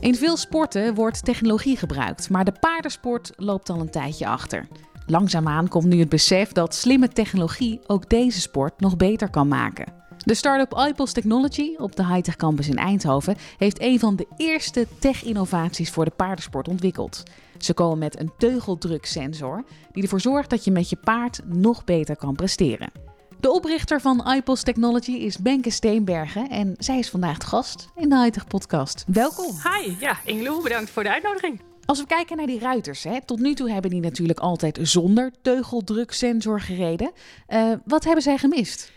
In veel sporten wordt technologie gebruikt, maar de paardensport loopt al een tijdje achter. Langzaamaan komt nu het besef dat slimme technologie ook deze sport nog beter kan maken. De start-up Technology op de Hightech Campus in Eindhoven heeft een van de eerste tech-innovaties voor de paardensport ontwikkeld. Ze komen met een teugeldruksensor die ervoor zorgt dat je met je paard nog beter kan presteren. De oprichter van iPos Technology is Benke Steenbergen en zij is vandaag de gast in de Hightech Podcast. Welkom. Hi, ja, Ingeloe, bedankt voor de uitnodiging. Als we kijken naar die ruiters, hè, tot nu toe hebben die natuurlijk altijd zonder teugeldruksensor gereden. Uh, wat hebben zij gemist?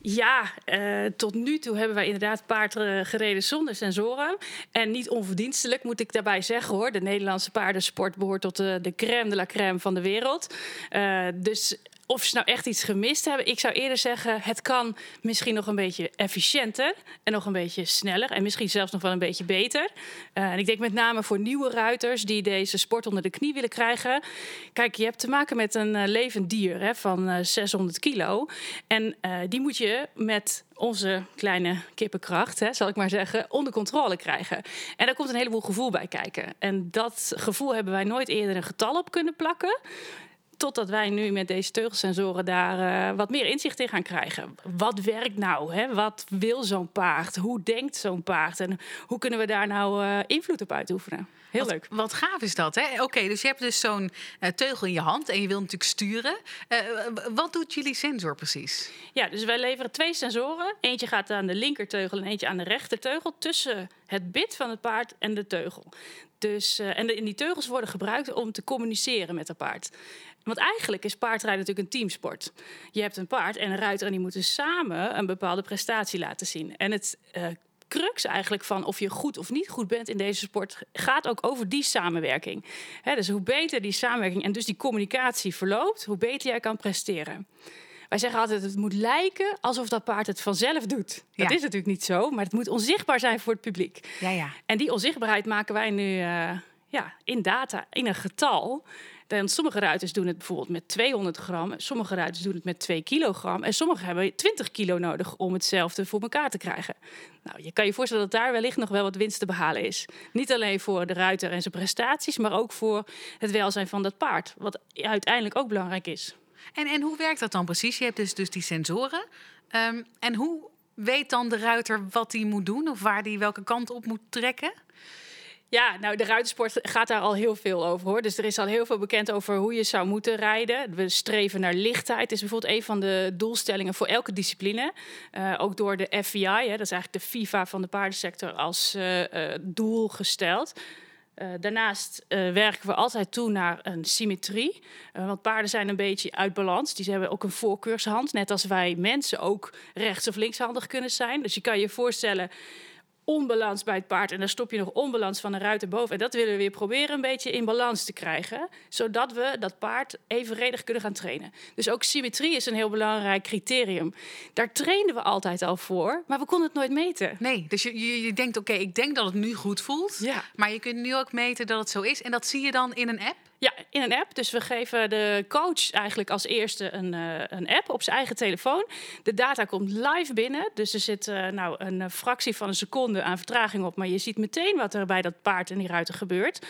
Ja, uh, tot nu toe hebben wij inderdaad paard uh, gereden zonder sensoren. En niet onverdienstelijk moet ik daarbij zeggen hoor. De Nederlandse paardensport behoort tot de, de crème de la crème van de wereld. Uh, dus of ze nou echt iets gemist hebben. Ik zou eerder zeggen, het kan misschien nog een beetje efficiënter en nog een beetje sneller en misschien zelfs nog wel een beetje beter. Uh, en ik denk met name voor nieuwe ruiters die deze sport onder de knie willen krijgen. Kijk, je hebt te maken met een uh, levend dier hè, van uh, 600 kilo. En die moet je met onze kleine kippenkracht, hè, zal ik maar zeggen, onder controle krijgen. En daar komt een heleboel gevoel bij kijken. En dat gevoel hebben wij nooit eerder een getal op kunnen plakken. Totdat wij nu met deze teugelsensoren daar uh, wat meer inzicht in gaan krijgen. Wat werkt nou? Hè? Wat wil zo'n paard? Hoe denkt zo'n paard? En hoe kunnen we daar nou uh, invloed op uitoefenen? Heel wat, leuk. Wat gaaf is dat, hè? Oké, okay, dus je hebt dus zo'n uh, teugel in je hand en je wilt natuurlijk sturen. wat doet jullie sensor precies? Ja, dus wij leveren twee sensoren. Eentje gaat aan de linkerteugel en eentje aan de rechterteugel. Tussen het bit van het paard en de teugel. Dus, en, de, en die teugels worden gebruikt om te communiceren met het paard. Want eigenlijk is paardrijden natuurlijk een teamsport. Je hebt een paard en een ruiter en die moeten samen een bepaalde prestatie laten zien. En het uh, crux eigenlijk van of je goed of niet goed bent in deze sport gaat ook over die samenwerking. He, dus hoe beter die samenwerking en dus die communicatie verloopt, hoe beter jij kan presteren. Wij zeggen altijd, het moet lijken alsof dat paard het vanzelf doet. Dat ja. is natuurlijk niet zo, maar het moet onzichtbaar zijn voor het publiek. Ja, ja. En die onzichtbaarheid maken wij nu uh, ja, in data, in een getal. Dan sommige ruiters doen het bijvoorbeeld met 200 gram, sommige ruiters doen het met 2 kilogram en sommigen hebben 20 kilo nodig om hetzelfde voor elkaar te krijgen. Nou, je kan je voorstellen dat daar wellicht nog wel wat winst te behalen is. Niet alleen voor de ruiter en zijn prestaties, maar ook voor het welzijn van dat paard, wat uiteindelijk ook belangrijk is. En, en hoe werkt dat dan precies? Je hebt dus, dus die sensoren. Um, en hoe weet dan de ruiter wat hij moet doen of waar hij welke kant op moet trekken? Ja, nou, de ruitersport gaat daar al heel veel over hoor. Dus er is al heel veel bekend over hoe je zou moeten rijden. We streven naar lichtheid. Is bijvoorbeeld een van de doelstellingen voor elke discipline. Uh, ook door de FVI, hè, dat is eigenlijk de FIFA van de paardensector, als uh, uh, doel gesteld. Daarnaast werken we altijd toe naar een symmetrie. Want paarden zijn een beetje uit balans. Die hebben ook een voorkeurshand. Net als wij mensen ook rechts- of linkshandig kunnen zijn. Dus je kan je voorstellen onbalans bij het paard. En dan stop je nog onbalans van een ruiter boven. En dat willen we weer proberen een beetje in balans te krijgen. Zodat we dat paard evenredig kunnen gaan trainen. Dus ook symmetrie is een heel belangrijk criterium. Daar trainen we altijd al voor, maar we konden het nooit meten. Nee, dus je, je, je denkt, oké, okay, ik denk dat het nu goed voelt. Ja. Maar je kunt nu ook meten dat het zo is. En dat zie je dan in een app? Ja, in een app. Dus we geven de coach eigenlijk als eerste een, uh, een app op zijn eigen telefoon. De data komt live binnen. Dus er zit uh, nou, een fractie van een seconde aan vertraging op. Maar je ziet meteen wat er bij dat paard en die ruiter gebeurt.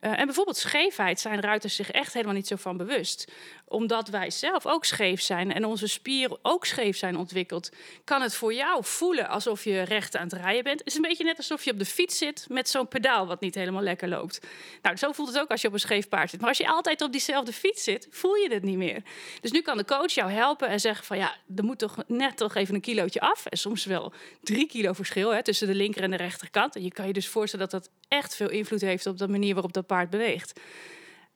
En bijvoorbeeld scheefheid zijn ruiters zich echt helemaal niet zo van bewust. Omdat wij zelf ook scheef zijn en onze spieren ook scheef zijn ontwikkeld, kan het voor jou voelen alsof je recht aan het rijden bent. Het is een beetje net alsof je op de fiets zit met zo'n pedaal wat niet helemaal lekker loopt. Nou, zo voelt het ook als je op een scheef paard Maar als je altijd op diezelfde fiets zit, voel je het niet meer. Dus nu kan de coach jou helpen en zeggen van ja, er moet toch net toch even een kilootje af. En soms wel drie kilo verschil hè, tussen de linker en de rechterkant. En je kan je dus voorstellen dat dat echt veel invloed heeft op de manier waarop dat paard beweegt.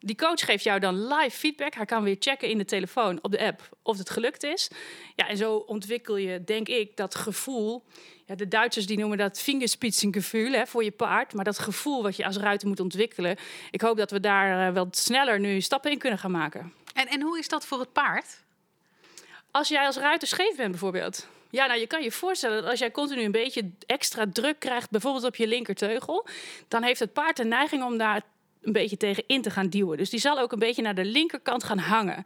Die coach geeft jou dan live feedback. Hij kan weer checken in de telefoon, op de app, of het gelukt is. Ja, en zo ontwikkel je, denk ik, dat gevoel. Ja, de Duitsers die noemen dat vingerspitsengevoel hè, voor je paard. Maar dat gevoel wat je als ruiter moet ontwikkelen. Ik hoop dat we daar uh, wel sneller nu stappen in kunnen gaan maken. En, en hoe is dat voor het paard? Als jij als ruiter scheef bent bijvoorbeeld. Ja, nou je kan je voorstellen dat als jij continu een beetje extra druk krijgt, bijvoorbeeld op je linkerteugel, dan heeft het paard de neiging om daar een beetje tegen in te gaan duwen. Dus die zal ook een beetje naar de linkerkant gaan hangen.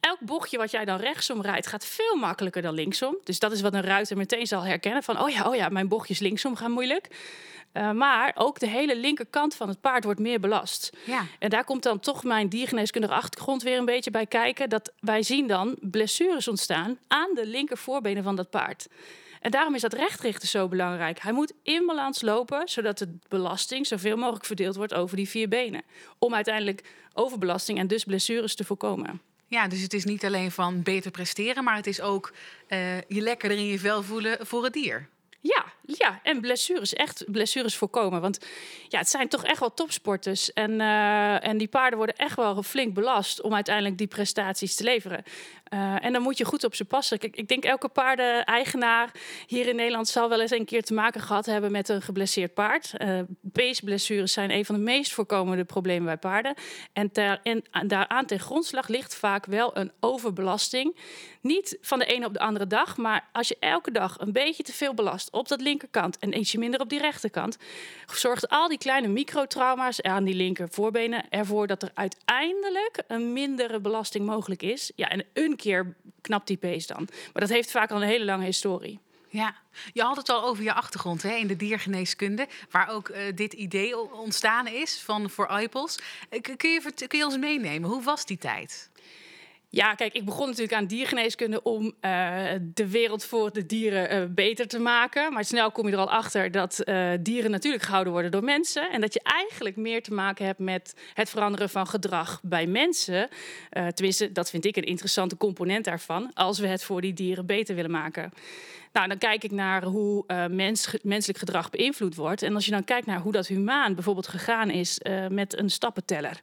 Elk bochtje wat jij dan rechtsom rijdt gaat veel makkelijker dan linksom. Dus dat is wat een ruiter meteen zal herkennen van, oh ja, oh ja, mijn bochtjes linksom gaan moeilijk. Uh, maar ook de hele linkerkant van het paard wordt meer belast. Ja. En daar komt dan toch mijn diergeneeskundige achtergrond weer een beetje bij kijken. Dat wij zien dan blessures ontstaan aan de linker voorbenen van dat paard. En daarom is dat rechtrichten zo belangrijk. Hij moet in balans lopen, zodat de belasting zoveel mogelijk verdeeld wordt over die vier benen. Om uiteindelijk overbelasting en dus blessures te voorkomen. Ja, dus het is niet alleen van beter presteren, maar het is ook uh, je lekkerder in je vel voelen voor het dier. Ja, ja, en blessures, echt blessures voorkomen. Want ja, het zijn toch echt wel topsporters. En, uh, en die paarden worden echt wel flink belast om uiteindelijk die prestaties te leveren. Uh, en dan moet je goed op ze passen. Kijk, ik denk elke paardeneigenaar hier in Nederland zal wel eens een keer te maken gehad hebben met een geblesseerd paard. Uh, peesblessures zijn een van de meest voorkomende problemen bij paarden. En, en daaraan ten grondslag ligt vaak wel een overbelasting. Niet van de ene op de andere dag, maar als je elke dag een beetje te veel belast op dat linkerkant en ietsje minder op die rechterkant, zorgt al die kleine microtrauma's aan die linker voorbenen ervoor dat er uiteindelijk een mindere belasting mogelijk is. Ja, en een keer knapt die pees dan. Maar dat heeft vaak al een hele lange historie. Ja, je had het al over je achtergrond hè, in de diergeneeskunde, waar ook uh, dit idee ontstaan is van voor iPods. Kun je, kun je ons meenemen? Hoe was die tijd? Ja, kijk, ik begon natuurlijk aan diergeneeskunde om uh, de wereld voor de dieren uh, beter te maken. Maar snel kom je er al achter dat uh, dieren natuurlijk gehouden worden door mensen. En dat je eigenlijk meer te maken hebt met het veranderen van gedrag bij mensen. tenminste, dat vind ik een interessante component daarvan. Als we het voor die dieren beter willen maken. Nou, dan kijk ik naar hoe mens, menselijk gedrag beïnvloed wordt. En als je dan kijkt naar hoe dat humaan bijvoorbeeld gegaan is met een stappenteller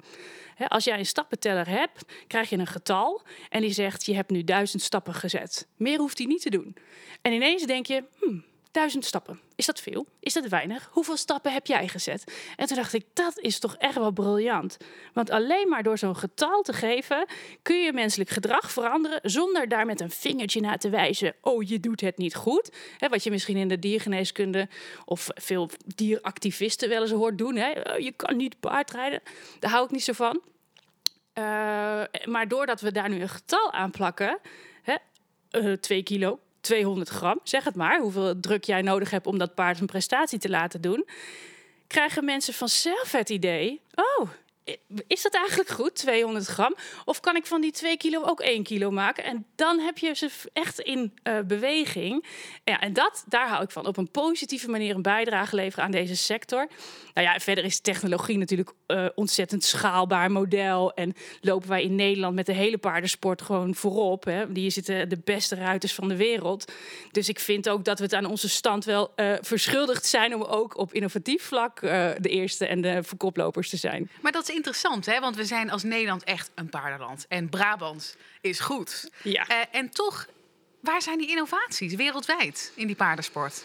als jij een stappenteller hebt, krijg je een getal en die zegt je hebt nu duizend stappen gezet. Meer hoeft hij niet te doen. En ineens denk je, hmm, duizend stappen. Is dat veel? Is dat weinig? Hoeveel stappen heb jij gezet? En toen dacht ik, dat is toch echt wel briljant. Want alleen maar door zo'n getal te geven, kun je menselijk gedrag veranderen zonder daar met een vingertje naar te wijzen. Oh, je doet het niet goed. wat je misschien in de diergeneeskunde of veel dieractivisten wel eens hoort doen. Oh, je kan niet paardrijden. Daar hou ik niet zo van. Uh, maar doordat we daar nu een getal aan plakken, uh, twee kilo, 200 gram, zeg het maar, hoeveel druk jij nodig hebt om dat paard een prestatie te laten doen, krijgen mensen vanzelf het idee: oh, is dat eigenlijk goed, 200 gram? Of kan ik van die 2 kilo ook 1 kilo maken? En dan heb je ze echt in uh, beweging. Ja, en dat, daar hou ik van. Op een positieve manier een bijdrage leveren aan deze sector. Nou ja, verder is technologie natuurlijk uh, ontzettend schaalbaar model. En lopen wij in Nederland met de hele paardensport gewoon voorop. Hè? Die zitten de beste ruiters van de wereld. Dus ik vind ook dat we het aan onze stand wel uh, verschuldigd zijn om ook op innovatief vlak de eerste en de verkoplopers te zijn. Maar dat is interessant, hè? want we zijn als Nederland echt een paardenland. En Brabant is goed. Ja. Uh, en toch, waar zijn die innovaties wereldwijd in die paardensport?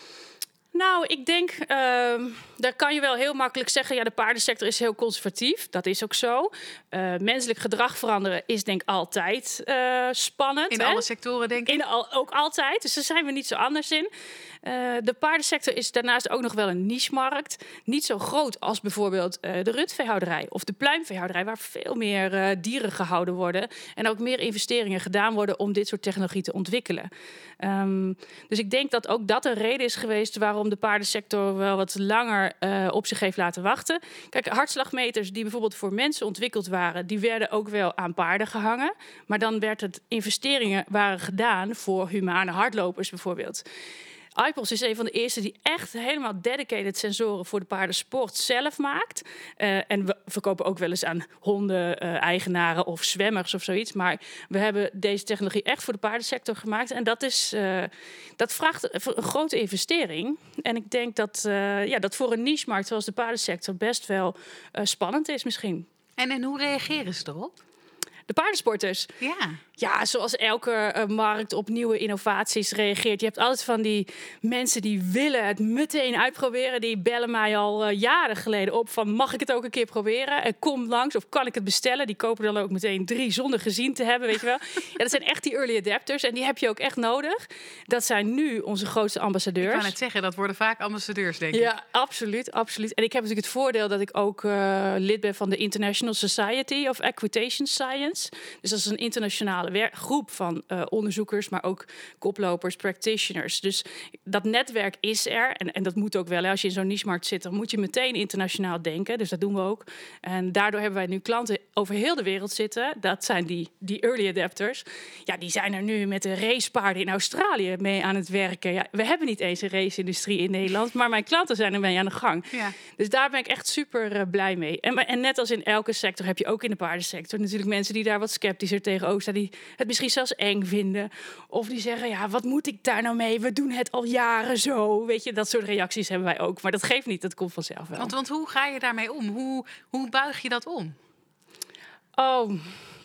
Nou, ik denk, uh, daar kan je wel heel makkelijk zeggen... ja, de paardensector is heel conservatief. Dat is ook zo. Uh, menselijk gedrag veranderen is denk ik altijd uh, spannend. In hè? alle sectoren, denk ik? In al, ook altijd. Dus daar zijn we niet zo anders in. Uh, de paardensector is daarnaast ook nog wel een niche-markt. Niet zo groot als bijvoorbeeld de rundveehouderij of de pluimveehouderij, waar veel meer dieren gehouden worden en ook meer investeringen gedaan worden om dit soort technologie te ontwikkelen. Um, dus ik denk dat ook dat een reden is geweest waarom de paardensector wel wat langer op zich heeft laten wachten. Kijk, hartslagmeters die bijvoorbeeld voor mensen ontwikkeld waren, die werden ook wel aan paarden gehangen. Maar dan werd het investeringen waren gedaan voor humane hardlopers bijvoorbeeld. iPods is een van de eerste die echt helemaal dedicated sensoren voor de paardensport zelf maakt. Uh, en we verkopen ook wel eens aan honden-eigenaren uh, of zwemmers of zoiets. Maar we hebben deze technologie echt voor de paardensector gemaakt. En dat, is, uh, dat vraagt een grote investering. En ik denk dat ja, dat voor een niche-markt zoals de paardensector best wel spannend is misschien. En, en hoe reageren ze erop? De paardensporters. Ja. Ja, zoals elke uh, markt op nieuwe innovaties reageert. Je hebt altijd van die mensen die willen het meteen uitproberen. Die bellen mij al uh, jaren geleden op van mag ik het ook een keer proberen? En kom langs of kan ik het bestellen? Die kopen dan ook meteen drie zonder gezien te hebben, weet je wel. ja, dat zijn echt die early adapters en die heb je ook echt nodig. Dat zijn nu onze grootste ambassadeurs. Ik kan het zeggen, dat worden vaak ambassadeurs, denk ik. Ja, absoluut, absoluut. En ik heb natuurlijk het voordeel dat ik ook uh, lid ben van de International Society of Equitation Science. Dus dat is een internationale groep van uh, onderzoekers, maar ook koplopers, practitioners. Dus dat netwerk is er en, en dat moet ook wel. Als je in zo'n niche-markt zit, dan moet je meteen internationaal denken. Dus dat doen we ook. En daardoor hebben wij nu klanten over heel de wereld zitten. Dat zijn die, die early adapters. Ja, die zijn er nu met de racepaarden in Australië mee aan het werken. Ja, we hebben niet eens een race-industrie in Nederland, maar mijn klanten zijn ermee aan de gang. Ja. Dus daar ben ik echt super uh, blij mee. En, en net als in elke sector heb je ook in de paardensector natuurlijk mensen die daar wat sceptischer tegenover staan. Die het misschien zelfs eng vinden. Of die zeggen, ja, wat moet ik daar nou mee? We doen het al jaren zo. Weet je, dat soort reacties hebben wij ook. Maar dat geeft niet, dat komt vanzelf wel. Want, want hoe ga je daarmee om? Hoe, hoe buig je dat om? Oh,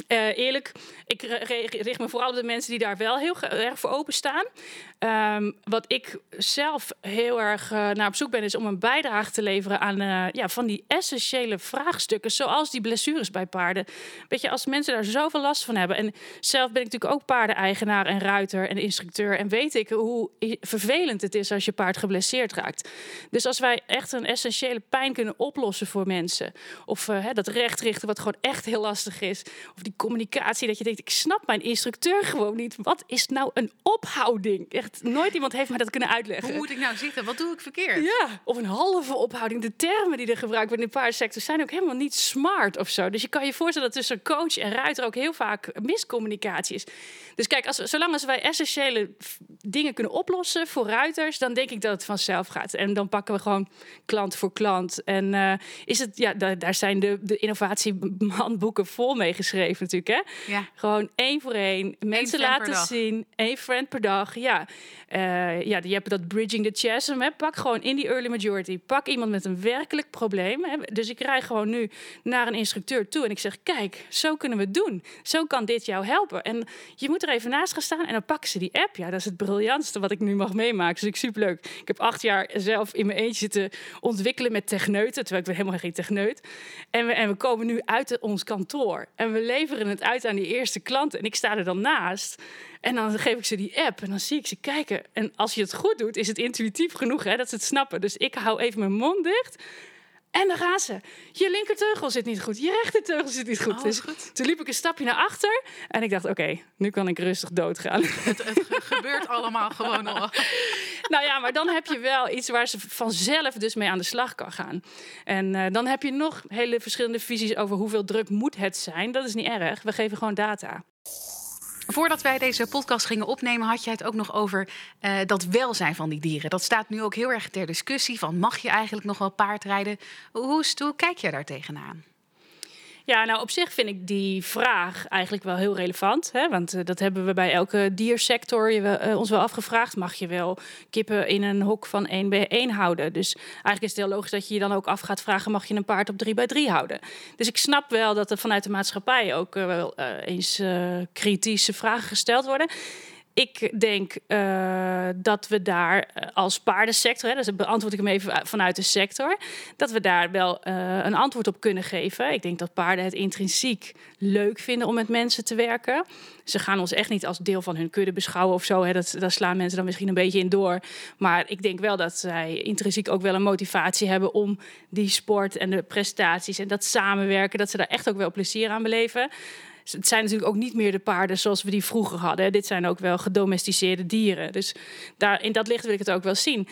uh, eerlijk, ik richt me vooral op de mensen die daar wel heel erg voor openstaan. Um, wat ik zelf heel erg uh, naar op zoek ben, is om een bijdrage te leveren aan uh, ja, van die essentiële vraagstukken, zoals die blessures bij paarden. Weet je, als mensen daar zoveel last van hebben. En zelf ben ik natuurlijk ook paardeneigenaar en ruiter en instructeur. En weet ik hoe vervelend het is als je paard geblesseerd raakt. Dus als wij echt een essentiële pijn kunnen oplossen voor mensen. Of uh, dat recht richten, wat gewoon echt heel lastig is. Of die communicatie, dat je denkt, ik snap mijn instructeur gewoon niet. Wat is nou een ophouding? Echt, nooit iemand heeft mij dat kunnen uitleggen. Hoe moet ik nou zitten? Wat doe ik verkeerd? Ja, of een halve ophouding. De termen die er gebruikt worden in de paardensector zijn ook helemaal niet smart of zo. Dus je kan je voorstellen dat tussen coach en ruiter ook heel vaak miscommunicatie is. Dus kijk, als, zolang als wij essentiële dingen kunnen oplossen voor ruiters, dan denk ik dat het vanzelf gaat. En dan pakken we gewoon klant voor klant. En uh, is het, ja, daar, daar zijn de, de innovatiehandboeken vol mee geschreven natuurlijk. Hè? Ja. Gewoon één voor één. Mensen laten zien. één friend per dag. Ja. Uh, ja, je hebt dat bridging the chasm. Hè? Pak gewoon in die early majority. Pak iemand met een werkelijk probleem. Hè? Dus ik rij gewoon nu naar een instructeur toe en ik zeg: Kijk, zo kunnen we het doen. Zo kan dit jou helpen. En je moet er even naast gaan staan en dan pakken ze die app. Ja, dat is het briljantste wat ik nu mag meemaken. Dus ik superleuk. Ik heb acht jaar zelf in mijn eentje te ontwikkelen met techneuten, terwijl ik ben helemaal geen techneut. En we, en we komen nu uit ons kantoor en we leveren het uit aan die eerste klanten. En ik sta er dan naast. En dan geef ik ze die app en dan zie ik ze kijken. En als je het goed doet, is het intuïtief genoeg hè, dat ze het snappen. Dus ik hou even mijn mond dicht. En dan gaan ze. Je linkerteugel zit niet goed. Je rechterteugel zit niet goed. Oh, dus goed. toen liep ik een stapje naar achter. En ik dacht, oké, nu kan ik rustig doodgaan. Het, het gebeurt allemaal gewoon al. nou ja, maar dan heb je wel iets waar ze vanzelf dus mee aan de slag kan gaan. En uh, dan heb je nog hele verschillende visies over hoeveel druk moet het zijn. Dat is niet erg. We geven gewoon data. Voordat wij deze podcast gingen opnemen, had je het ook nog over uh, dat welzijn van die dieren. Dat staat nu ook heel erg ter discussie. Van mag je eigenlijk nog wel paardrijden? Hoe, hoe kijk je daar tegenaan? Ja, nou op zich vind ik die vraag eigenlijk wel heel relevant. Hè? Want uh, dat hebben we bij elke diersector uh, ons wel afgevraagd. Mag je wel kippen in een hok van 1 bij 1 houden? Dus eigenlijk is het heel logisch dat je je dan ook af gaat vragen... mag je een paard op 3 bij 3 houden? Dus ik snap wel dat er vanuit de maatschappij ook uh, wel eens kritische vragen gesteld worden ik denk uh, dat we daar eh, als paardensector, hè, dus beantwoord ik hem even vanuit de sector, dat we daar wel uh, een antwoord op kunnen geven. Ik denk dat paarden het intrinsiek leuk vinden om met mensen te werken. Ze gaan ons echt niet als deel van hun kudde beschouwen of zo. Hè. Dat, daar slaan mensen dan misschien een beetje in door. Maar ik denk wel dat zij intrinsiek ook wel een motivatie hebben om die sport en de prestaties en dat samenwerken, dat ze daar echt ook wel plezier aan beleven het zijn natuurlijk ook niet meer de paarden zoals we die vroeger hadden. Dit zijn ook wel gedomesticeerde dieren. Dus daar, in dat licht wil ik het ook wel zien.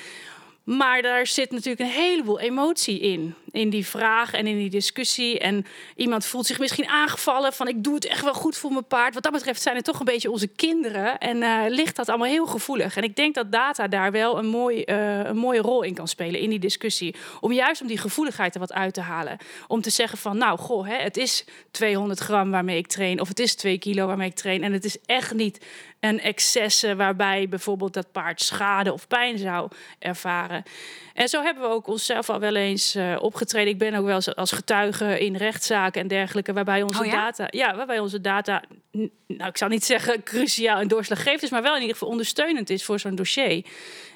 Maar daar zit natuurlijk een heleboel emotie in. In die vraag en in die discussie. En iemand voelt zich misschien aangevallen van ik doe het echt wel goed voor mijn paard. Wat dat betreft zijn het toch een beetje onze kinderen. En uh, ligt dat allemaal heel gevoelig. En ik denk dat data daar wel een, mooi, uh, een mooie rol in kan spelen in die discussie. Om juist om die gevoeligheid er wat uit te halen. Om te zeggen van nou goh, hè, het is 200 gram waarmee ik train. Of het is 2 kilo waarmee ik train. En het is echt niet een excessen waarbij bijvoorbeeld dat paard schade of pijn zou ervaren. En zo hebben we ook onszelf al wel eens uh, opgetreden. Ik ben ook wel als getuige in rechtszaken en dergelijke, waarbij onze oh data, ja, waarbij onze data, nou ik zou niet zeggen cruciaal en doorslaggevend is, maar wel in ieder geval ondersteunend is voor zo'n dossier.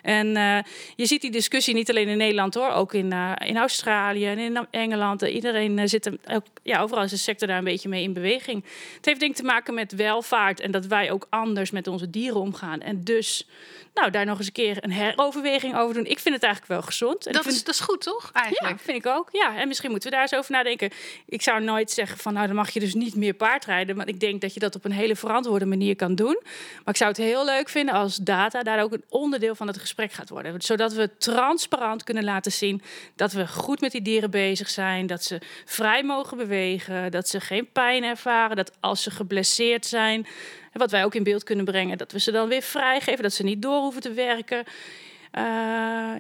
En uh, je ziet die discussie niet alleen in Nederland hoor, ook in, uh, in Australië en in Engeland. Iedereen zit er, ook, ja, overal is de sector daar een beetje mee in beweging. Het heeft denk ik te maken met welvaart en dat wij ook anders met onze dieren omgaan. En dus nou, daar nog eens een keer een heroverweging over doen. Ik vind het eigenlijk wel gezond. En dat, vind, is, dat is goed, toch? Eigenlijk. Ja, vind ik ook. Ja, en misschien moeten we daar eens over nadenken. Ik zou nooit zeggen van, nou, dan mag je dus niet meer paardrijden. Maar ik denk dat je dat op een hele verantwoorde manier kan doen. Maar ik zou het heel leuk vinden als data daar ook een onderdeel van het gesprek gaat worden. Zodat we transparant kunnen laten zien dat we goed met die dieren bezig zijn. Dat ze vrij mogen bewegen. Dat ze geen pijn ervaren. Dat als ze geblesseerd zijn, wat wij ook in beeld kunnen brengen, dat we ze dan weer vrijgeven. Dat ze niet door hoeven te werken. Uh,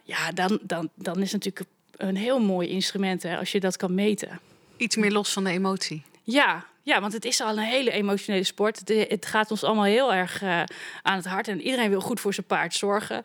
ja, dan, dan, dan is het natuurlijk een heel mooi instrument hè, als je dat kan meten. Iets meer los van de emotie. Ja, ja, want het is al een hele emotionele sport. Het, het gaat ons allemaal heel erg uh, aan het hart. En iedereen wil goed voor zijn paard zorgen.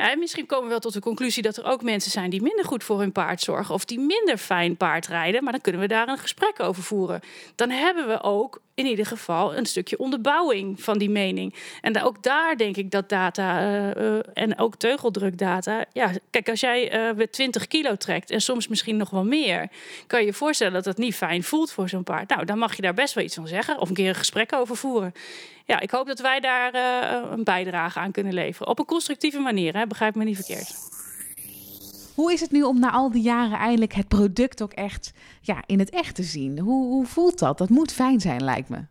Ja, misschien komen we wel tot de conclusie dat er ook mensen zijn die minder goed voor hun paard zorgen of die minder fijn paard rijden. Maar dan kunnen we daar een gesprek over voeren. Dan hebben we ook in ieder geval een stukje onderbouwing van die mening. En ook daar denk ik dat data uh, uh, en ook teugeldrukdata. Ja, kijk, als jij uh, weer 20 kilo trekt en soms misschien nog wel meer, kan je je voorstellen dat dat niet fijn voelt voor zo'n paard. Nou, dan mag je daar best wel iets van zeggen of een keer een gesprek over voeren. Ja, ik hoop dat wij daar een bijdrage aan kunnen leveren. Op een constructieve manier, hè? begrijp me niet verkeerd. Hoe is het nu om na al die jaren eindelijk het product ook echt ja, in het echt te zien? Hoe, hoe voelt dat? Dat moet fijn zijn, lijkt me.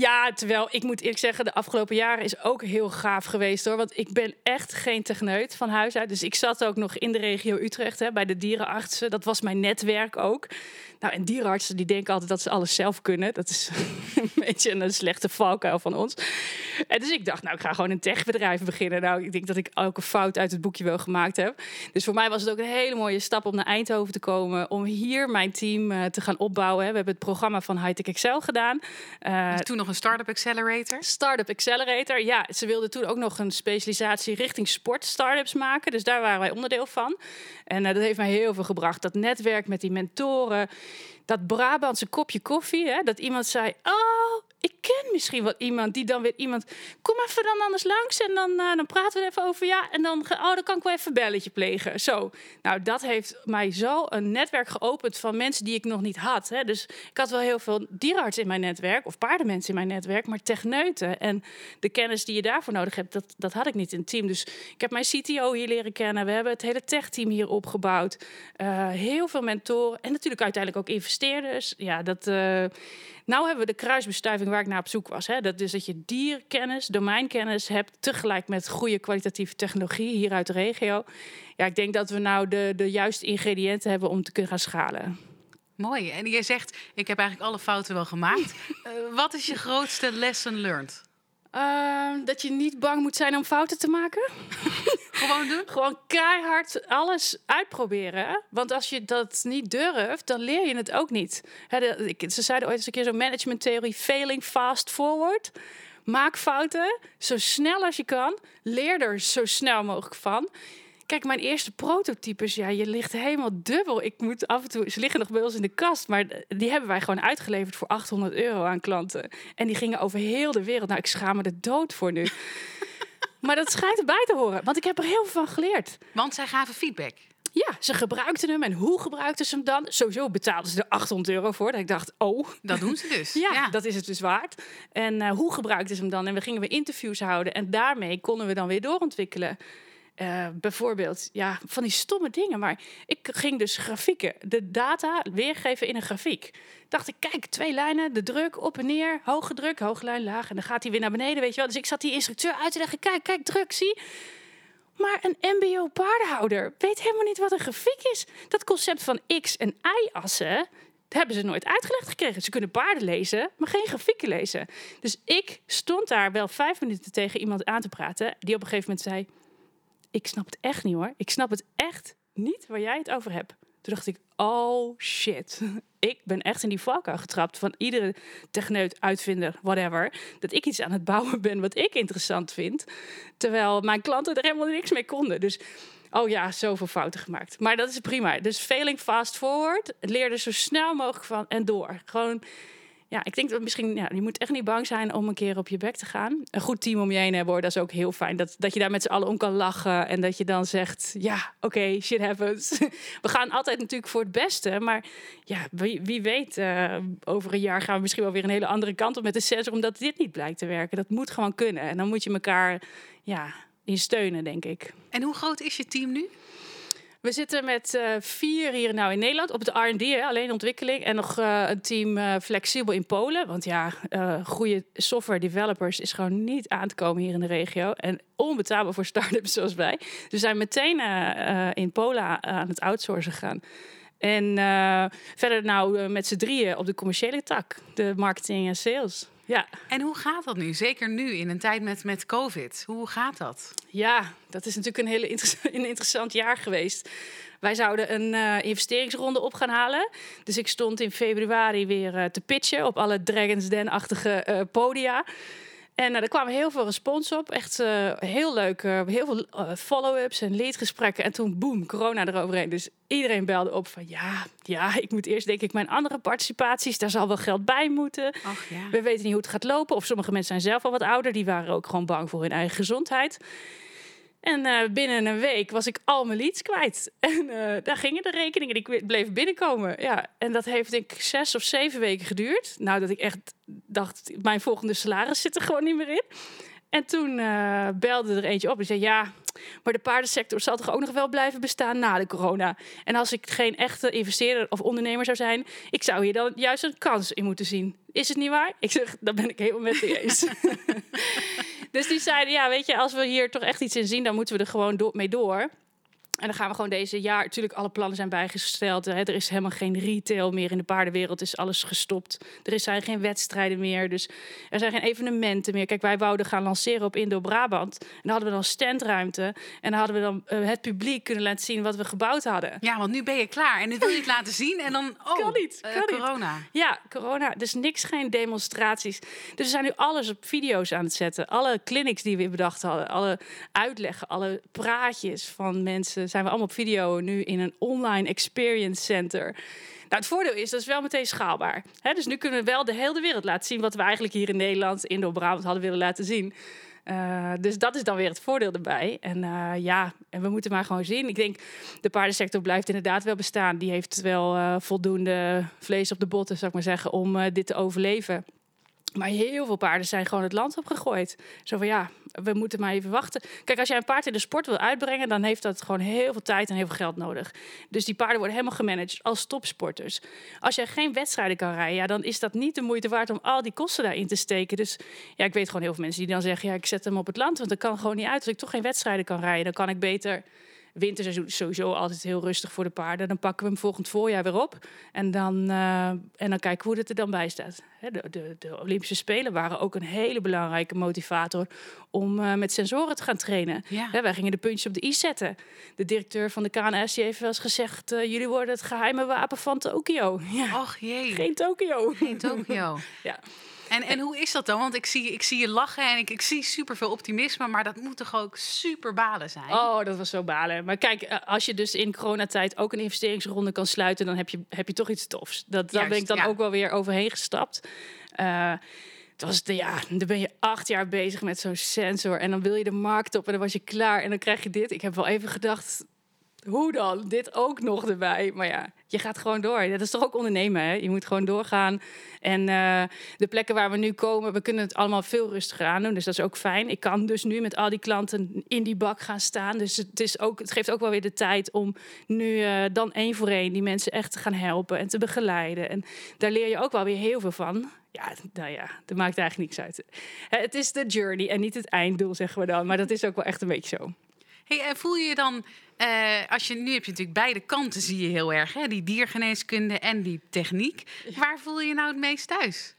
Ja, terwijl ik moet eerlijk zeggen, de afgelopen jaren is ook heel gaaf geweest hoor. Want ik ben echt geen techneut van huis uit. Dus ik zat ook nog in de regio Utrecht hè, bij de dierenartsen. Dat was mijn netwerk ook. Nou, en dierenartsen die denken altijd dat ze alles zelf kunnen. Dat is een beetje een slechte valkuil van ons. En dus ik dacht, nou, ik ga gewoon een techbedrijf beginnen. Nou, ik denk dat ik elke fout uit het boekje wel gemaakt heb. Dus voor mij was het ook een hele mooie stap om naar Eindhoven te komen. Om hier mijn team uh, te gaan opbouwen. We hebben het programma van Hightech Excel gedaan. Uh, toen nog Startup Accelerator? Startup Accelerator, ja. Ze wilden toen ook nog een specialisatie richting sport startups maken. Dus daar waren wij onderdeel van. En uh, dat heeft mij heel veel gebracht. Dat netwerk met die mentoren dat Brabantse kopje koffie, hè, dat iemand zei: Oh, ik ken misschien wel iemand die dan weer iemand. Kom even dan anders langs en dan, uh, dan praten we even over. Ja, en dan, oh, dan kan ik wel even een belletje plegen. Zo. Nou, dat heeft mij zo een netwerk geopend van mensen die ik nog niet had. Hè. Dus ik had wel heel veel dierenartsen in mijn netwerk, of paardenmensen in mijn netwerk, maar techneuten. En de kennis die je daarvoor nodig hebt, dat, dat had ik niet in het team. Dus ik heb mijn CTO hier leren kennen. We hebben het hele tech-team hier opgebouwd. Uh, heel veel mentoren en natuurlijk uiteindelijk ook investeerders. Ja, dat. Uh, nou hebben we de kruisbestuiving waar ik naar op zoek was. Hè? Dat dus dat je dierkennis, domeinkennis hebt, tegelijk met goede kwalitatieve technologie hier uit de regio. Ja, ik denk dat we nou de, de juiste ingrediënten hebben om te kunnen gaan schalen. Mooi. En je zegt, ik heb eigenlijk alle fouten wel gemaakt. uh, wat is je grootste lesson learned? Uh, dat je niet bang moet zijn om fouten te maken. Gewoon doen? Gewoon keihard alles uitproberen. Want als je dat niet durft, dan leer je het ook niet. de, ze zeiden ooit eens een keer zo'n managementtheorie: failing fast forward. Maak fouten zo snel als je kan. Leer er zo snel mogelijk van. Kijk, mijn eerste prototypes, ja, je ligt helemaal dubbel. Ik moet af en toe, ze liggen nog bij ons in de kast, maar die hebben wij gewoon uitgeleverd voor 800 euro aan klanten. En die gingen over heel de wereld. Nou, ik schaam me de dood voor nu. Maar dat schijnt erbij te horen, want ik heb er heel veel van geleerd. Want zij gaven feedback. Ja, ze gebruikten hem. En hoe gebruikten ze hem dan? Sowieso betaalden ze er 800 euro voor. Dat ik dacht, oh. Dat doen ze dus. ja, dat is het dus waard. En uh, hoe gebruikten ze hem dan? En we gingen weer interviews houden. En daarmee konden we dan weer doorontwikkelen. Uh, bijvoorbeeld, ja, van die stomme dingen. Maar ik ging dus grafieken, de data weergeven in een grafiek. Dacht ik, kijk, twee lijnen, de druk op en neer, hoge druk, hoge lijn, laag. En dan gaat hij weer naar beneden, weet je wel. Dus ik zat die instructeur uit te leggen, kijk, kijk, druk, zie. Maar een MBO-paardenhouder weet helemaal niet wat een grafiek is. Dat concept van x- en y-assen, hebben ze nooit uitgelegd gekregen. Ze kunnen paarden lezen, maar geen grafieken lezen. Dus ik stond daar wel vijf minuten tegen iemand aan te praten, die op een gegeven moment zei ik snap het echt niet hoor. Ik snap het echt niet waar jij het over hebt. Toen dacht ik, oh shit. Ik ben echt in die valkuil getrapt van iedere techneut, uitvinder, whatever. Dat ik iets aan het bouwen ben wat ik interessant vind. Terwijl mijn klanten er helemaal niks mee konden. Dus, oh ja, zoveel fouten gemaakt. Maar dat is prima. Dus failing fast forward. Leer er zo snel mogelijk van en door. Gewoon ja, ik denk dat misschien, ja, je moet echt niet bang zijn om een keer op je bek te gaan. Een goed team om je heen hebben, dat is ook heel fijn. Dat, dat je daar met z'n allen om kan lachen en dat je dan zegt, ja, oké, shit happens. We gaan altijd natuurlijk voor het beste, maar ja, wie, wie weet, uh, over een jaar gaan we misschien wel weer een hele andere kant op met de sensor, omdat dit niet blijkt te werken. Dat moet gewoon kunnen. En dan moet je elkaar, ja, in steunen, denk ik. En hoe groot is je team nu? We zitten met uh, vier hier nou in Nederland op het R&D, alleen ontwikkeling. En nog uh, een team uh, flexibel in Polen. Want ja, goede software developers is gewoon niet aan te komen hier in de regio. En onbetaalbaar voor start-ups zoals wij. Dus we zijn meteen in Polen aan het outsourcen gegaan. En verder nou met z'n drieën op de commerciële tak. De marketing en sales. Ja. En hoe gaat dat nu? Zeker nu in een tijd met, met COVID. Hoe gaat dat? Ja, dat is natuurlijk een hele interessant, een interessant jaar geweest. Wij zouden een uh, investeringsronde op gaan halen. Dus ik stond in februari weer uh, te pitchen op alle Dragons Den-achtige uh, podia. En uh, er kwamen heel veel respons op. Echt uh, heel leuk. Uh, heel veel follow-ups en leadgesprekken. En toen, boem, corona eroverheen. Dus iedereen belde op van ja, ja, ik moet eerst denk ik mijn andere participaties. Daar zal wel geld bij moeten. Ach, ja. We weten niet hoe het gaat lopen. Of sommige mensen zijn zelf al wat ouder. Die waren ook gewoon bang voor hun eigen gezondheid. En uh, binnen een week was ik al mijn leads kwijt. En uh, daar gingen de rekeningen, die bleven binnenkomen. Ja, en dat heeft denk ik zes of zeven weken geduurd. Nou, dat ik echt dacht, mijn volgende salaris zit er gewoon niet meer in. En toen uh, belde er eentje op en zei: Ja, maar de paardensector zal toch ook nog wel blijven bestaan na de corona. En als ik geen echte investeerder of ondernemer zou zijn, ik zou hier dan juist een kans in moeten zien. Is het niet waar? Ik zeg: Dat ben ik helemaal met je eens. dus die zeiden: Ja, weet je, als we hier toch echt iets in zien, dan moeten we er gewoon door, mee door. En dan gaan we gewoon deze jaar, natuurlijk alle plannen zijn bijgesteld. Hè. Er is helemaal geen retail meer in de paardenwereld, is alles gestopt. Er zijn geen wedstrijden meer, dus er zijn geen evenementen meer. Kijk, wij wouden gaan lanceren op Indo-Brabant. En dan hadden we dan standruimte. En dan hadden we dan uh, het publiek kunnen laten zien wat we gebouwd hadden. Ja, want nu ben je klaar en nu wil je het laten zien en dan, oh, kan niet, uh, corona. Niet. Ja, corona. Dus niks, geen demonstraties. Dus we zijn nu alles op video's aan het zetten. Alle clinics die we bedacht hadden, alle uitleggen, alle praatjes van mensen zijn we allemaal op video nu in een online experience center. Nou, het voordeel is, dat is wel meteen schaalbaar. He, dus nu kunnen we wel de hele wereld laten zien wat we eigenlijk hier in Nederland, Indo-Brabant hadden willen laten zien. Uh, dus dat is dan weer het voordeel erbij. En uh, ja, en we moeten maar gewoon zien. Ik denk, de paardensector blijft inderdaad wel bestaan. Die heeft wel uh, voldoende vlees op de botten, zou ik maar zeggen, om dit te overleven. Maar heel veel paarden zijn gewoon het land opgegooid. Zo van ja, we moeten maar even wachten. Kijk, als jij een paard in de sport wil uitbrengen, dan heeft dat gewoon heel veel tijd en heel veel geld nodig. Dus die paarden worden helemaal gemanaged als topsporters. Als jij geen wedstrijden kan rijden, ja, dan is dat niet de moeite waard om al die kosten daarin te steken. Dus ja, ik weet gewoon heel veel mensen die dan zeggen: ja, ik zet hem op het land, want dat kan gewoon niet uit. Als ik toch geen wedstrijden kan rijden, dan kan ik beter winterseizoen is sowieso altijd heel rustig voor de paarden. Dan pakken we hem volgend voorjaar weer op. En dan, uh, en dan kijken hoe het er dan bij staat. De, de, de, Olympische Spelen waren ook een hele belangrijke motivator om uh, met sensoren te gaan trainen. Ja. wij gingen de puntjes op de i zetten. De directeur van de KNS die heeft wel eens gezegd: uh, jullie worden het geheime wapen van Tokio. Ja. Och jee. Geen Tokio. Geen Tokio. ja. En, en hoe is dat dan? Want ik zie, ik zie je lachen en ik, ik zie superveel optimisme, maar dat moet toch ook super balen zijn? Oh, dat was zo balen. Maar kijk, eh, als je dus in coronatijd ook een investeringsronde kan sluiten, dan heb je, heb je toch iets tofs. Dat, daar ben ik dan ook wel weer overheen gestapt. Uh, het was de, ja, dan ben je acht jaar bezig met zo'n sensor en dan wil je de markt op en dan was je klaar en dan krijg je dit. Ik heb wel even gedacht, hoe dan? Dit ook nog erbij. Maar ja, je gaat gewoon door. Dat is toch ook ondernemen, hè? Je moet gewoon doorgaan. En uh, de plekken waar we nu komen, we kunnen het allemaal veel rustiger aan doen. Dus dat is ook fijn. Ik kan dus nu met al die klanten in die bak gaan staan. Dus het, is ook, het geeft ook wel weer de tijd om nu uh, dan één voor één die mensen echt te gaan helpen en te begeleiden. En daar leer je ook wel weer heel veel van. Ja, nou ja, dat maakt eigenlijk niks uit. Het is de journey en niet het einddoel, zeggen we dan. Maar dat is ook wel echt een beetje zo. Hey, en voel je je dan uh, als je, nu heb je natuurlijk beide kanten, zie je heel erg. Hè? Die diergeneeskunde en die techniek. Waar voel je je nou het meest thuis?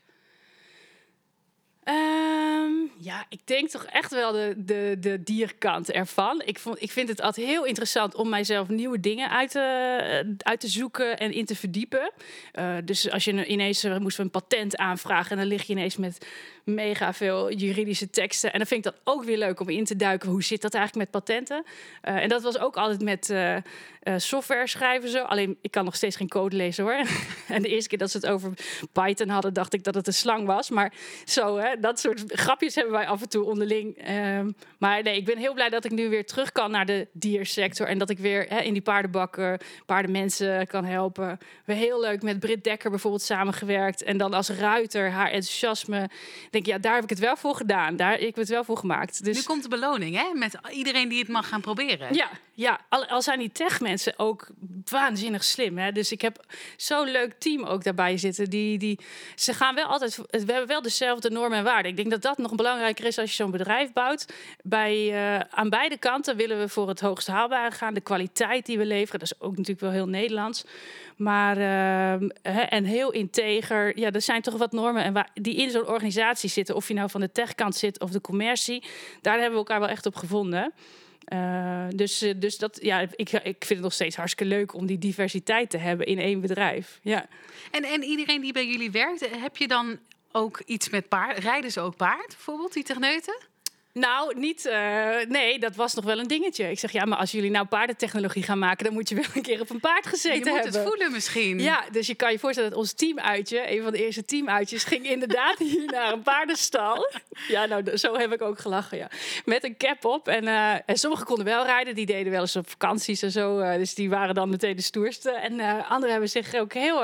Um, ja, ik denk toch echt wel de, de, de dierkant ervan. Ik, vond, ik vind het altijd heel interessant om mijzelf nieuwe dingen uit te, eh, uit te zoeken en in te verdiepen. Uh, dus als je ineens uh, moest een patent aanvragen en dan lig je ineens met mega veel juridische teksten. En dan vind ik dat ook weer leuk om in te duiken. Hoe zit dat eigenlijk met patenten? En dat was ook altijd met uh, software schrijven zo. Alleen ik kan nog steeds geen code lezen hoor. en de eerste keer dat ze het over Python hadden, dacht ik dat het een slang was. Maar zo, hè, dat soort grapjes hebben wij af en toe onderling. Um, maar nee, ik ben heel blij dat ik nu weer terug kan naar de diersector. En dat ik weer hè, in die paardenbakken paardenmensen kan helpen. We heel leuk met Britt Dekker bijvoorbeeld samengewerkt. En dan als ruiter haar enthousiasme denk, ja, daar heb ik het wel voor gedaan. Daar heb ik het wel voor gemaakt. Dus... Nu komt de beloning, hè? Met iedereen die het mag gaan proberen. Ja, ja. Al, al zijn die tech-mensen ook waanzinnig slim. Hè? Dus ik heb zo'n leuk team ook daarbij zitten. Die, die, ze gaan wel altijd... We hebben wel dezelfde normen en waarden. Ik denk dat dat nog belangrijker is als je zo'n bedrijf bouwt. Bij, uh, aan beide kanten willen we voor het hoogst haalbare gaan. De kwaliteit die we leveren, dat is ook natuurlijk wel heel Nederlands. Maar, uh, en heel integer. Ja, er zijn toch wat normen en die in zo'n organisatie zitten. Of je nou van de techkant zit of de commercie. Daar hebben we elkaar wel echt op gevonden. Uh, dus, dus dat, ja, ik, ik vind het nog steeds hartstikke leuk om die diversiteit te hebben in één bedrijf. Ja. En, en iedereen die bij jullie werkt, heb je dan ook iets met paard? Rijden ze ook paard, bijvoorbeeld, die techneuten? Nou, niet. Uh, nee, dat was nog wel een dingetje. Ik zeg ja, maar als jullie nou paardentechnologie gaan maken, dan moet je wel een keer op een paard gezeten hebben. Je moet het voelen misschien. Ja, dus je kan je voorstellen dat ons teamuitje, een van de eerste teamuitjes, ging inderdaad hier naar een paardenstal. Ja, nou, zo heb ik ook gelachen. Ja. Met een cap op. En, uh, en sommigen konden wel rijden, die deden wel eens op vakanties en zo. Uh, dus die waren dan meteen de stoerste. En anderen hebben zich ook heel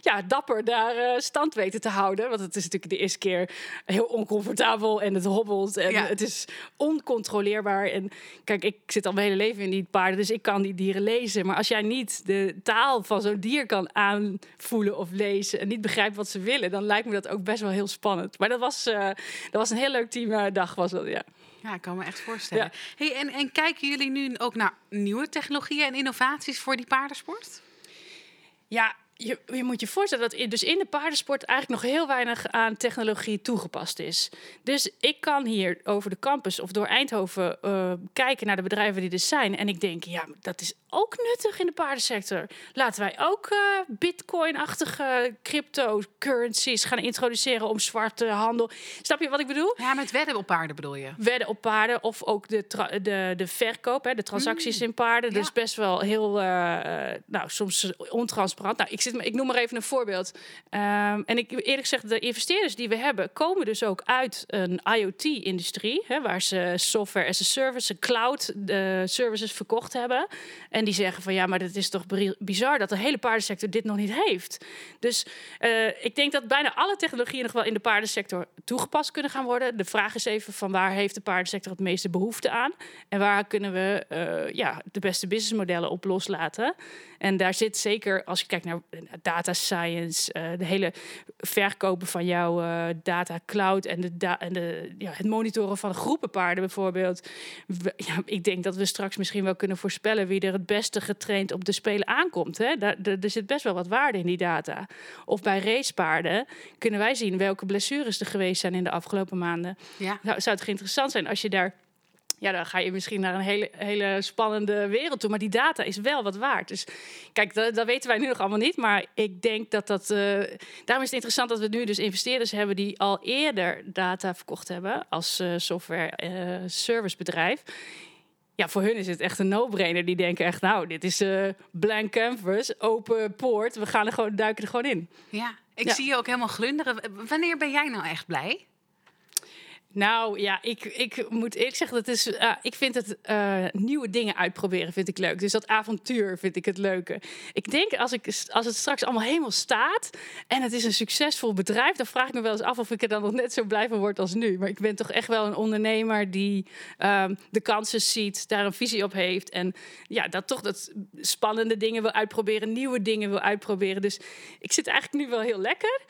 ja, dapper daar stand weten te houden. Want het is natuurlijk de eerste keer heel oncomfortabel en het hobbelt. En ja het is oncontroleerbaar. En kijk, ik zit al mijn hele leven in die paarden, dus ik kan die dieren lezen. Maar als jij niet de taal van zo'n dier kan aanvoelen of lezen en niet begrijpt wat ze willen, dan lijkt me dat ook best wel heel spannend. Maar dat was, uh, dat was een heel leuk teamdag, was dat, ja. Ja, ik kan me echt voorstellen. Hey, en, en kijken jullie nu ook naar nieuwe technologieën en innovaties voor die paardensport? Ja, je, je, moet je voorstellen dat in, dus in de paardensport eigenlijk nog heel weinig aan technologie toegepast is. Dus ik kan hier over de campus of door Eindhoven uh, kijken naar de bedrijven die er zijn. En ik denk, ja, dat is ook nuttig in de paardensector. Laten wij ook uh, bitcoin-achtige cryptocurrencies gaan introduceren om zwarte handel. Snap je wat ik bedoel? Ja, met wedden op paarden bedoel je? Wedden op paarden of ook de, de, de verkoop, hè, de transacties mm. in paarden. Ja. Dus best wel heel, uh, nou, soms ontransparant. Nou, ik, zit, ik noem maar even een voorbeeld. Um, en ik eerlijk gezegd, de investeerders die we hebben, komen dus ook uit een IoT-industrie, waar ze software as a service, cloud de services verkocht hebben. En die zeggen van ja, maar het is toch bizar dat de hele paardensector dit nog niet heeft. Dus uh, ik denk dat bijna alle technologieën nog wel in de paardensector toegepast kunnen gaan worden. De vraag is even van waar heeft de paardensector het meeste behoefte aan? En waar kunnen we uh, ja, de beste businessmodellen op loslaten? En daar zit zeker, als je kijkt naar data science, uh, de hele verkopen van jouw uh, data cloud en, de da en de, ja, het monitoren van groepen paarden bijvoorbeeld. ja, ik denk dat we straks misschien wel kunnen voorspellen wie er het beste getraind op de spelen aankomt. Hè? Daar, er zit best wel wat waarde in die data. Of bij racepaarden kunnen wij zien welke blessures er geweest zijn in de afgelopen maanden. Ja. Nou, zou het interessant zijn als je daar ja, dan ga je misschien naar een hele, hele spannende wereld toe. Maar die data is wel wat waard. Dus kijk, dat, dat weten wij nu nog allemaal niet. Maar ik denk dat dat. Uh, daarom is het interessant dat we nu dus investeerders hebben die al eerder data verkocht hebben als uh, software uh, servicebedrijf. Ja, voor hun is het echt een no-brainer. Die denken echt, nou, dit is blank canvas, open poort. We gaan er gewoon, duiken er gewoon in. Ja, ik zie je ook helemaal glunderen. Wanneer ben jij nou echt blij? Nou ja, ik, ik moet eerlijk zeggen, dat is, uh, ik vind het uh, nieuwe dingen uitproberen vind ik leuk. Dus dat avontuur vind ik het leuke. Ik denk als, ik, als het straks allemaal helemaal staat en het is een succesvol bedrijf, dan vraag ik me wel eens af of ik er dan nog net zo blij van word als nu. Maar ik ben toch echt wel een ondernemer die um, de kansen ziet, daar een visie op heeft en ja, dat toch dat spannende dingen wil uitproberen, nieuwe dingen wil uitproberen. Dus ik zit eigenlijk nu wel heel lekker.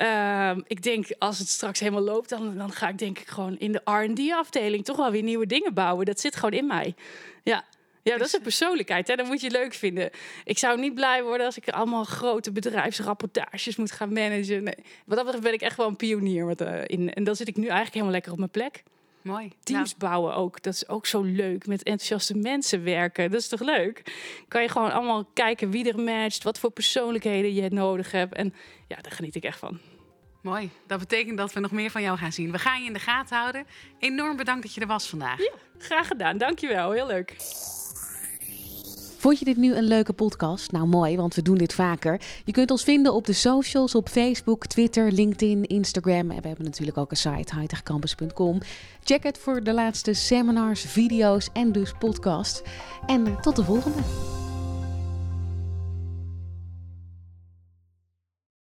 Uh, ik denk, als het straks helemaal loopt, dan, dan ga ik denk ik gewoon in de R&D-afdeling toch wel weer nieuwe dingen bouwen. Dat zit gewoon in mij. Ja. Ja, dat is een persoonlijkheid. Hè? Dat moet je leuk vinden. Ik zou niet blij worden als ik allemaal grote bedrijfsrapportages moet gaan managen. Nee. Wat dat betreft ben ik echt wel een pionier. Met, uh, in, en dan zit ik nu eigenlijk helemaal lekker op mijn plek. Mooi. Teams nou. bouwen ook. Dat is ook zo leuk. Met enthousiaste mensen werken. Dat is toch leuk? Kan je gewoon allemaal kijken wie er matcht. Wat voor persoonlijkheden je nodig hebt. En ja, daar geniet ik echt van. Mooi. Dat betekent dat we nog meer van jou gaan zien. We gaan je in de gaten houden. Enorm bedankt dat je er was vandaag. Ja, graag gedaan. Dankjewel. Heel leuk. Vond je dit nu een leuke podcast? Nou mooi, want we doen dit vaker. Je kunt ons vinden op de socials, op Facebook, Twitter, LinkedIn, Instagram. En we hebben natuurlijk ook een site, hightechcampus.com. Check het voor de laatste seminars, video's en dus podcasts. En tot de volgende.